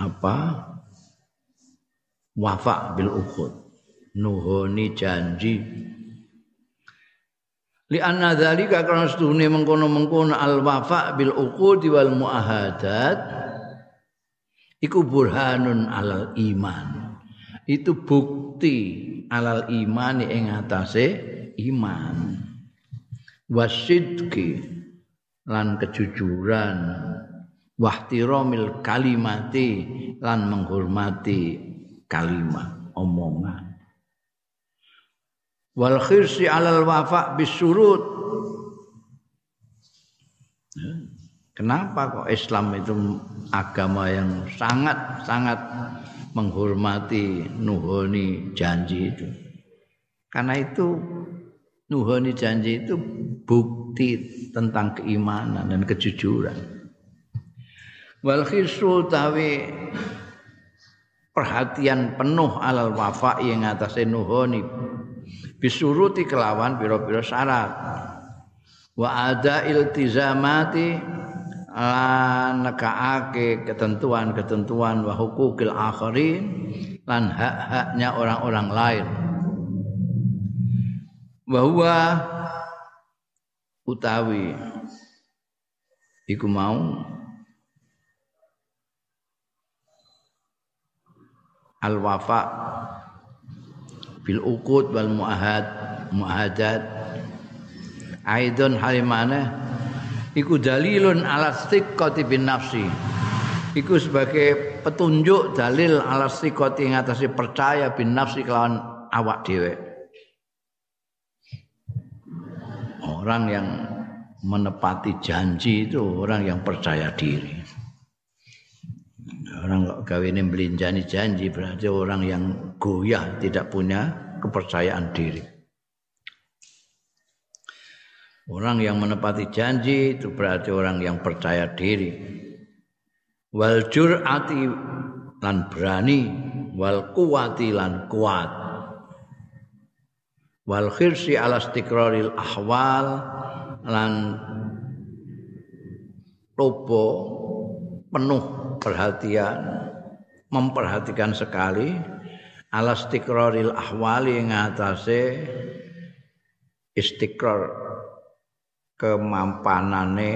apa? Wafa bil uqud nuhoni janji. Li anna dzalika karena sedune mengkono-mengkono al wafa bil uqud wal muahadat iku burhanun alal iman. Itu bukti alal iman ing atase iman wasidki lan kejujuran wahtiramil kalimati lan menghormati kalimat omongan wal khirsi alal wafa bisurut Kenapa kok Islam itu agama yang sangat sangat menghormati nuhoni janji itu? Karena itu nuhoni janji itu bukti tentang keimanan dan kejujuran. Wal khisu tawi perhatian penuh alal wafa yang atas nuhoni. Bisuruti kelawan piro-piro syarat. Wa ada iltizamati lan nekaake ketentuan-ketentuan wa hukukil akhirin lan hak-haknya orang-orang lain bahwa utawi iku mau al wafa bil uqud wal muahad muahadat. Aidon halimana iku dalilun ala thiqati bin nafsi. Iku sebagai petunjuk dalil ala thiqati ngatasi percaya bin nafsi kelawan awak dhewe orang yang menepati janji itu orang yang percaya diri. Orang kok gawe ini melinjani janji berarti orang yang goyah tidak punya kepercayaan diri. Orang yang menepati janji itu berarti orang yang percaya diri. Wal jur'ati lan berani, wal kuwati lan kuat. Wal khirsi ala istiqraril ahwal lan lobo penuh perhatian memperhatikan sekali ala istiqraril ahwali atase istiqrar kemampanane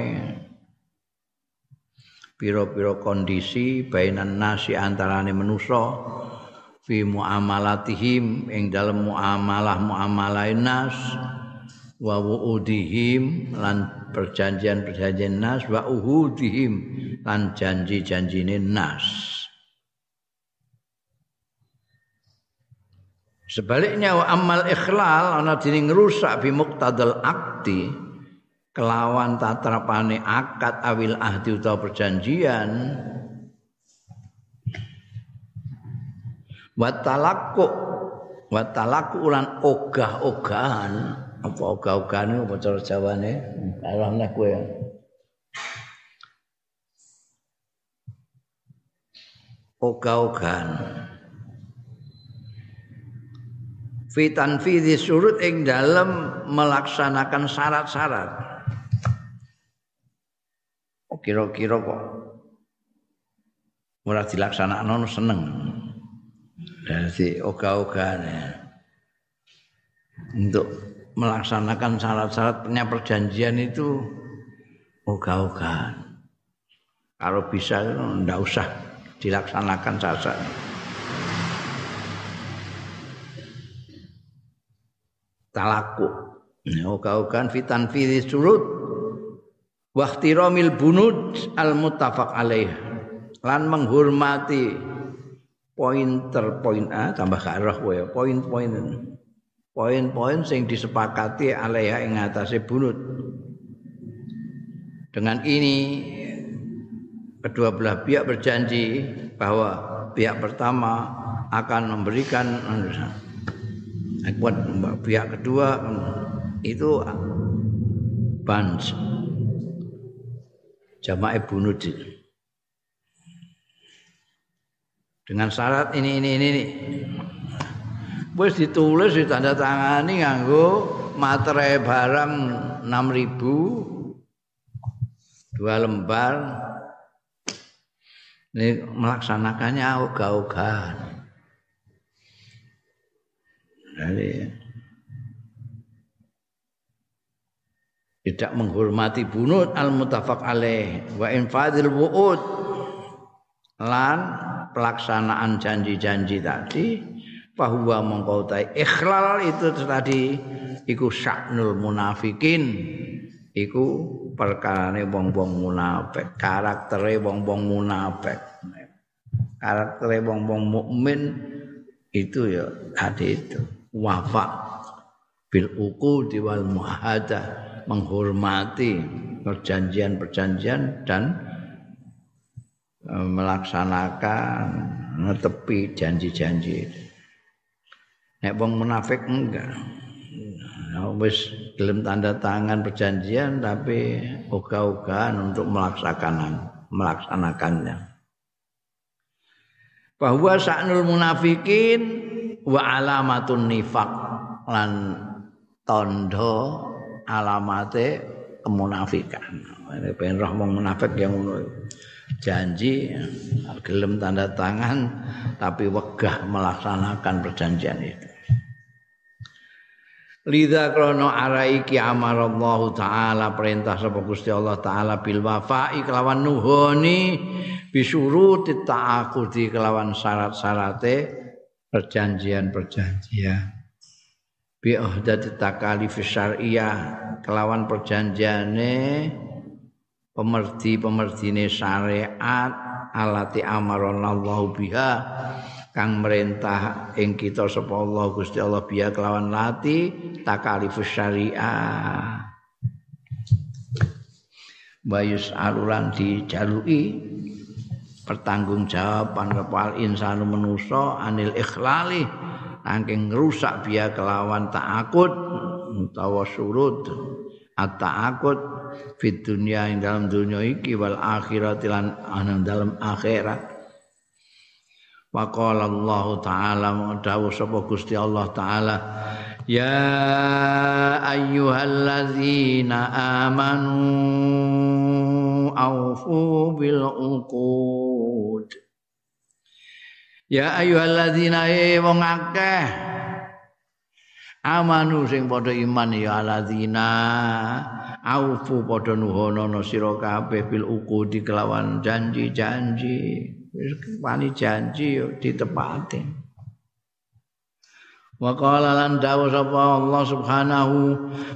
pira-pira kondisi bainan nasi antarane manusa fi muamalatihim ing dalem muamalah muamalah nas wa wuudihim lan perjanjian-perjanjian nas wa uhudihim lan janji-janjine nas. Sebaliknya wa amal ikhlal ana dene ngrusak bi muqtadal akti kelawan tatrapane akad awil ahdi utawa perjanjian wa talaqu wa talaqu lan ogah-ogahan. Apa ogah-ogahan apa cara jawane ora nek kowe ogah-ogahan. Fitan fidhi surut ing dalam melaksanakan syarat-syarat. Kira-kira kok. Ora dilaksanakno seneng. Dari oga-ogane untuk melaksanakan syarat-syarat perjanjian itu oga-ogaan. Kalau bisa ndak usah dilaksanakan syarat. Talaku. Oga-ogaan fitan filis surut wahtiramil bunud al muttafaq alaih lan menghormati pointer poin A tambah karah kowe poin-poin poin-poin sing disepakati alaiha ing atase bunut. Dengan ini kedua belah pihak berjanji bahwa pihak pertama akan memberikan buat pihak kedua itu bans. Jamaah bunud dengan syarat ini ini ini, ini. wis ditulis tangani nganggo materai barang 6000 dua lembar. Ini melaksanakannya ogah-ogahan jadi tidak menghormati bunut al mutafaq alaih. Wa infadil wuud. Lan pelaksanaan janji-janji tadi bahwa mengkautai ikhlal itu tadi iku syaknul munafikin. Iku perkarane wong-wong munafik karaktere wong-wong munafik. Karaktere wong-wong mukmin itu ya tadi itu wafa bil uqudi wal muahadah menghormati perjanjian-perjanjian dan melaksanakan netepi janji-janji. Nek wong munafik enggak. Nah, wis gelem tanda tangan perjanjian tapi ogah-ogahan untuk melaksanakan melaksanakannya. Bahwa sa'nul munafikin wa alamatun nifak lan tondo alamate kemunafikan. Pengen roh munafik yang ngono. Janji gelem tanda tangan tapi wegah melaksanakan perjanjian itu. Lidha krono araiki Allah taala perintah sapa Gusti Allah taala bil wafa'i kelawan nuhoni bisuruti ta'aqudi kelawan syarat-syarate perjanjian-perjanjian bi ahdati takalif syariah kelawan perjanjiane pemerdi-pemerdine syariat alati amaranallahu biha kang merintah ing kita sapa Allah Gusti Allah biya kelawan lati takalif syariah. Bayus alulan dijalui pertanggungjawaban kepal insanu menusa anil ikhlali angking rusak biya kelawan takut utawa surut at-ta'akut fit dunia ing dalam dunia iki wal akhirat lan ana dalam akhirat. Wa Allah taala dawuh sapa Gusti Allah taala Ya ayyuhalladzina amanu aufu bil uqud. Ya ayyuhalladzina wong akeh amanu sing padha iman ya alladzina aufu padha nuhono sira kabeh bil uqudi kelawan janji-janji wani janji yo ditepati Wa qala lan dawu sapa Allah Subhanahu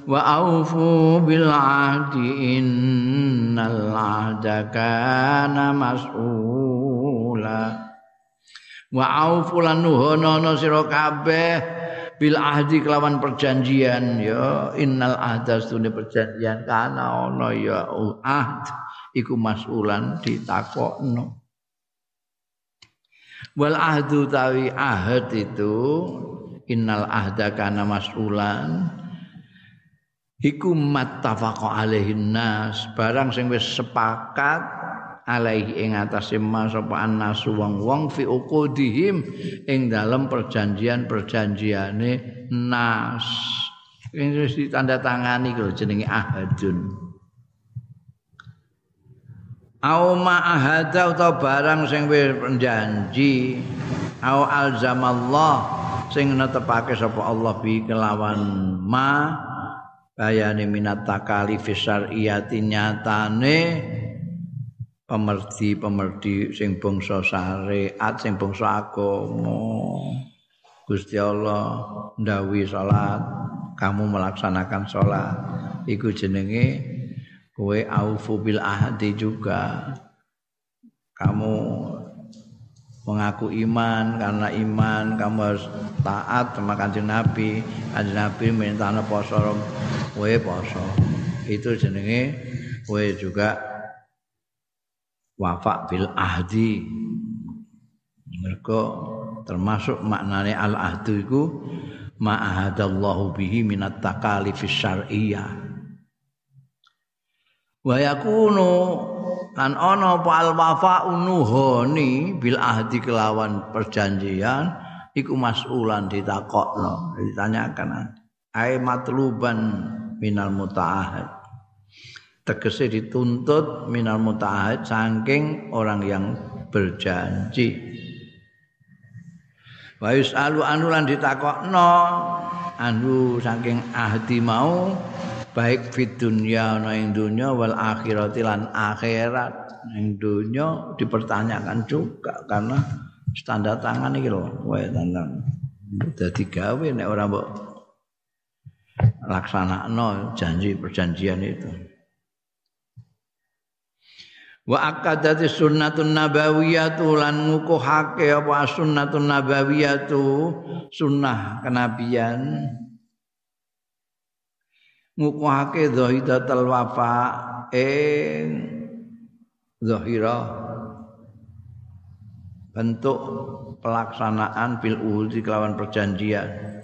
wa aufu bil ahdi innal ahda kana mas'ula. Wa aufu lan nuhono sira kabeh bil ahdi kelawan perjanjian ya. Innal ahda stune perjanjian. Kana ana ya ahd. Iku mas'ulan ditakokno. Wal ahdu tawi ahad itu innal ahda kana mas'ulan iku mattafaqa alaihin nas. Barang sing wis sepakat alaihi ing atase mas sapa annas wong-wong fi uqudihim ing dalam perjanjian-perjanjiane nas. Sing wis ditandatangani lho jenenge ahadun. Au ahada utawa barang sing wis janji au alzamallah sing netepake sapa Allah bi kelawan ma bayane minat takalif syar'iyati nyatane pemerdi-pemerdi sing bangsa syariat sing bangsa agama. Gusti Allah ndawi salat kamu melaksanakan salat. Iku jenenge kowe aufu bil ahdi juga. Kamu mengaku iman karena iman kamu harus taat sama kanjeng Nabi. Kanjeng Nabi minta poso kowe poso. Itu jenenge kowe juga wafak bil ahdi. Mereka termasuk maknane al ahdu iku ma'ahadallahu bihi minat takalifis syar'iyyah wa yakunu lan ana apa al wafa unuhoni bil ahdi kelawan perjanjian iku masulan ditakokno ditanyakan. Ai matluban minal mutaahid tegese dituntut minal mutaahid saking orang yang berjanji. Wa yusalu anu lan ditakokno anu saking ahdi mau baik fit dunya ana ing dunya wal akhirati lan akhirat ing dunya dipertanyakan juga karena standar tangan iki lho wae tangan dadi gawe nek ora mbok laksanakno janji perjanjian itu wa akadati sunnatun nabawiyatu lan ngukuhake apa sunnatun nabawiyatu sunnah kenabian. Ngukuhake zahidatul wafa ing zahira bentuk pelaksanaan bil uhudi kelawan perjanjian.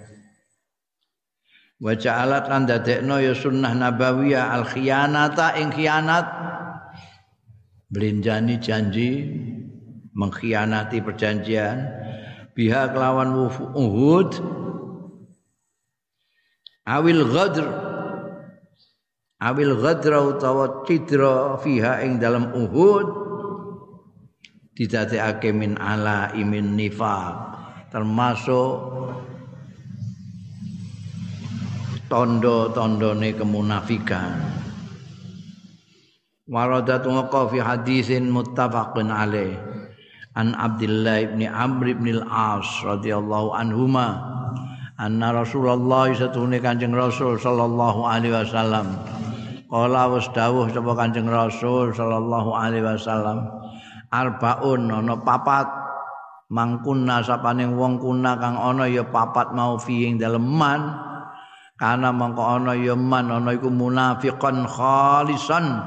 Wa ja'alat lan dadekno ya sunnah nabawiyah al khiyanata ing khianat belinjani janji mengkhianati perjanjian biha kelawan uhud awil ghadr awil ghadra utawa cidra fiha ing dalam Uhud didadekake min ala imin nifaq termasuk tondo-tondone kemunafikan waradat waqa fi hadisin muttafaqun alaih. An Abdullah ibn Amr ibn al-As radhiyallahu anhuma anna Rasulullah satune Kanjeng Rasul sallallahu alaihi wasallam. Kala wis dawuh sapa Kanjeng Rasul sallallahu alaihi wasallam arbaun ana papat. Mangkunna sapane wong kuna kang ana ya papat mau fi ing dalem man. Kana mangko ana ya man ana iku munafiqan khalisan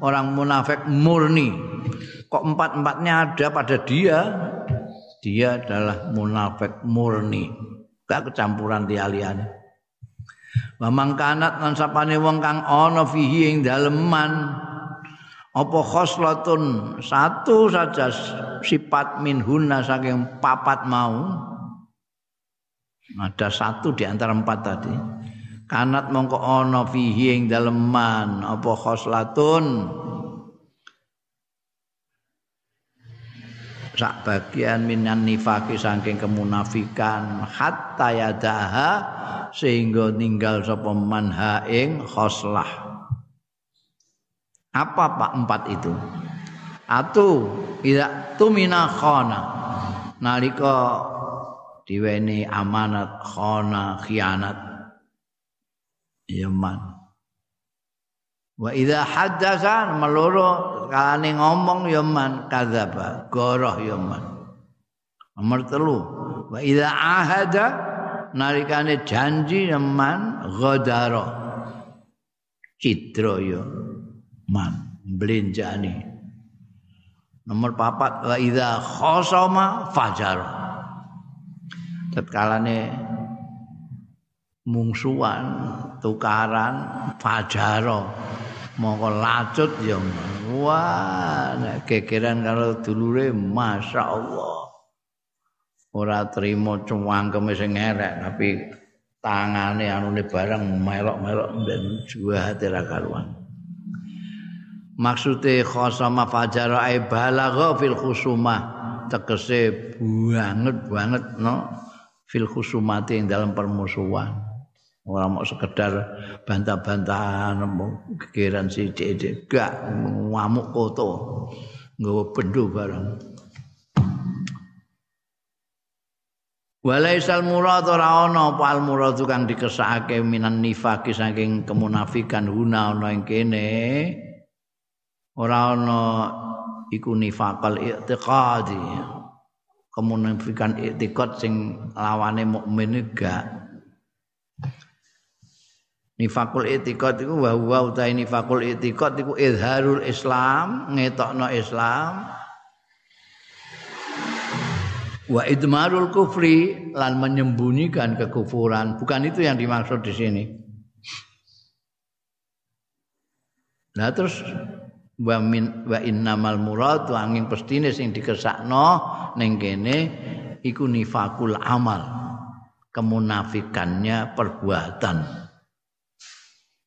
orang munafik murni. Kok empat-empatnya ada pada dia? Dia adalah munafik murni. Gak kecampuran liane wa mangkanat lan sapane wong kang ana fihi ing daleman apa khoslatun? Satu saja sifat minhunna saking papat mau. Ada satu di antara empat tadi. Kanat mongko ana fihi ing dalem man apa khoslatun? Sak bagian minan nifaki saking kemunafikan. Hatta yadaha sehingga ninggal sapa man ing khoslah. Apa pak empat itu? Atu ida tumina khana nalika diweni amanat khana khianat yaman wa idza haddatsa meloro kalane ngomong yaman kadzaba goroh yaman. Nomor telu. Wa idza ahada nalikane janji yaman ghadara citra ya man blenjani nomor papat. Wa idza khosama fajar tetkalane mungsuan tukaran fajaro. Mongko lacut ya wah nek gegeran karo dulure masyaallah. Ora trimo cuwangkeme sing ngerek tapi tangane anune barang melok-melok ben juwate ra karuan. Maksude khosama fajara ai balagha fil khusumah tegese banget banget no fil khusumati ing dalam permusuhan ora mau sekedar bantah-bantahan gegeran sithik gak ngamuk koto nggawa bendo barang Walaisal murad ora ana apa al murad kang dikesake minan nifaki saking kemunafikan. Huna ana ing kene. Ora ana iku nifakal i'tiqadi. Kemunafikan i'tiqad sing lawane mukmin gak Nifakul itikad iku wa huwa utahe nifakul itikad iku izharul Islam, ngetokno Islam. Wa idmarul kufri lan menyembunyikan kekufuran. Bukan itu yang dimaksud di sini. Nah terus wa min wa innamal murad angin pestine sing dikesakno ning kene iku nifakul amal. Kemunafikannya perbuatan.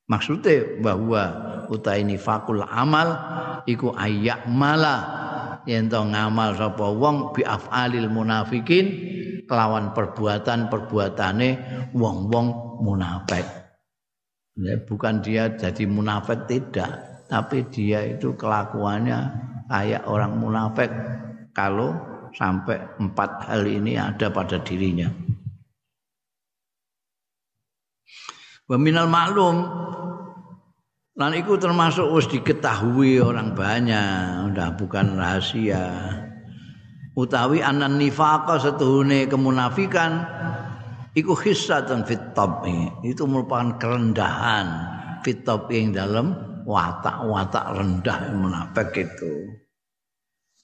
Maksudnya bahwa utai nifakul amal iku ayak mala yen to ngamal sapa wong bi afalil munafikin kelawan perbuatan-perbuatane wong-wong munafik. Ya, bukan dia jadi munafik tidak, tapi dia itu kelakuannya kayak orang munafik kalau sampai empat hal ini ada pada dirinya. Wa maklum lan iku termasuk wis diketahui orang banyak, udah bukan rahasia. Utawi anan nifaqa setuhune kemunafikan iku hissatan fit tabi. Itu merupakan kerendahan fit tabi yang dalam watak-watak rendah munafik itu.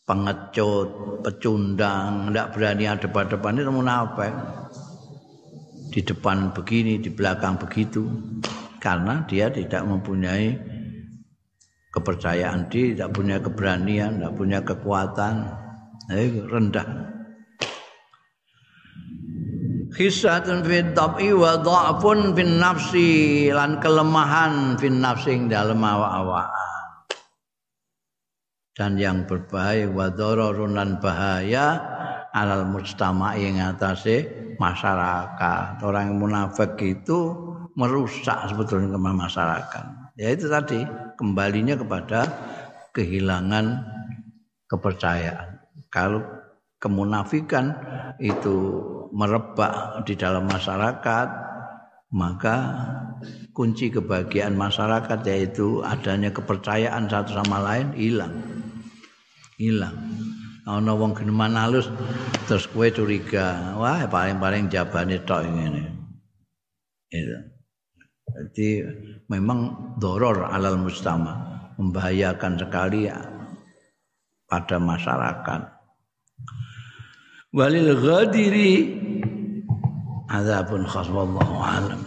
Pengecut, pecundang, tidak berani ada pada depan itu munafik di depan begini, di belakang begitu. Karena dia tidak mempunyai kepercayaan diri, tidak punya keberanian, tidak punya kekuatan. Eh, rendah. Khisatun fi tab'i wa dha'fun fin nafsi lan kelemahan fin nafsi dalam awak-awak. Dan yang berbahaya wa dhararun bahaya alal mujtama yang atase masyarakat. Orang munafik itu merusak sebetulnya masyarakat. Ya itu tadi kembalinya kepada kehilangan kepercayaan. Kalau kemunafikan itu merebak di dalam masyarakat, maka kunci kebahagiaan masyarakat yaitu adanya kepercayaan satu sama lain hilang. Hilang ana wong geneman halus terus kowe curiga. Wah paling-paling jabane tok ngene. Itu jadi memang doror alal mustama membahayakan sekali pada masyarakat. Walil ghadiri azabun khas wallahu alam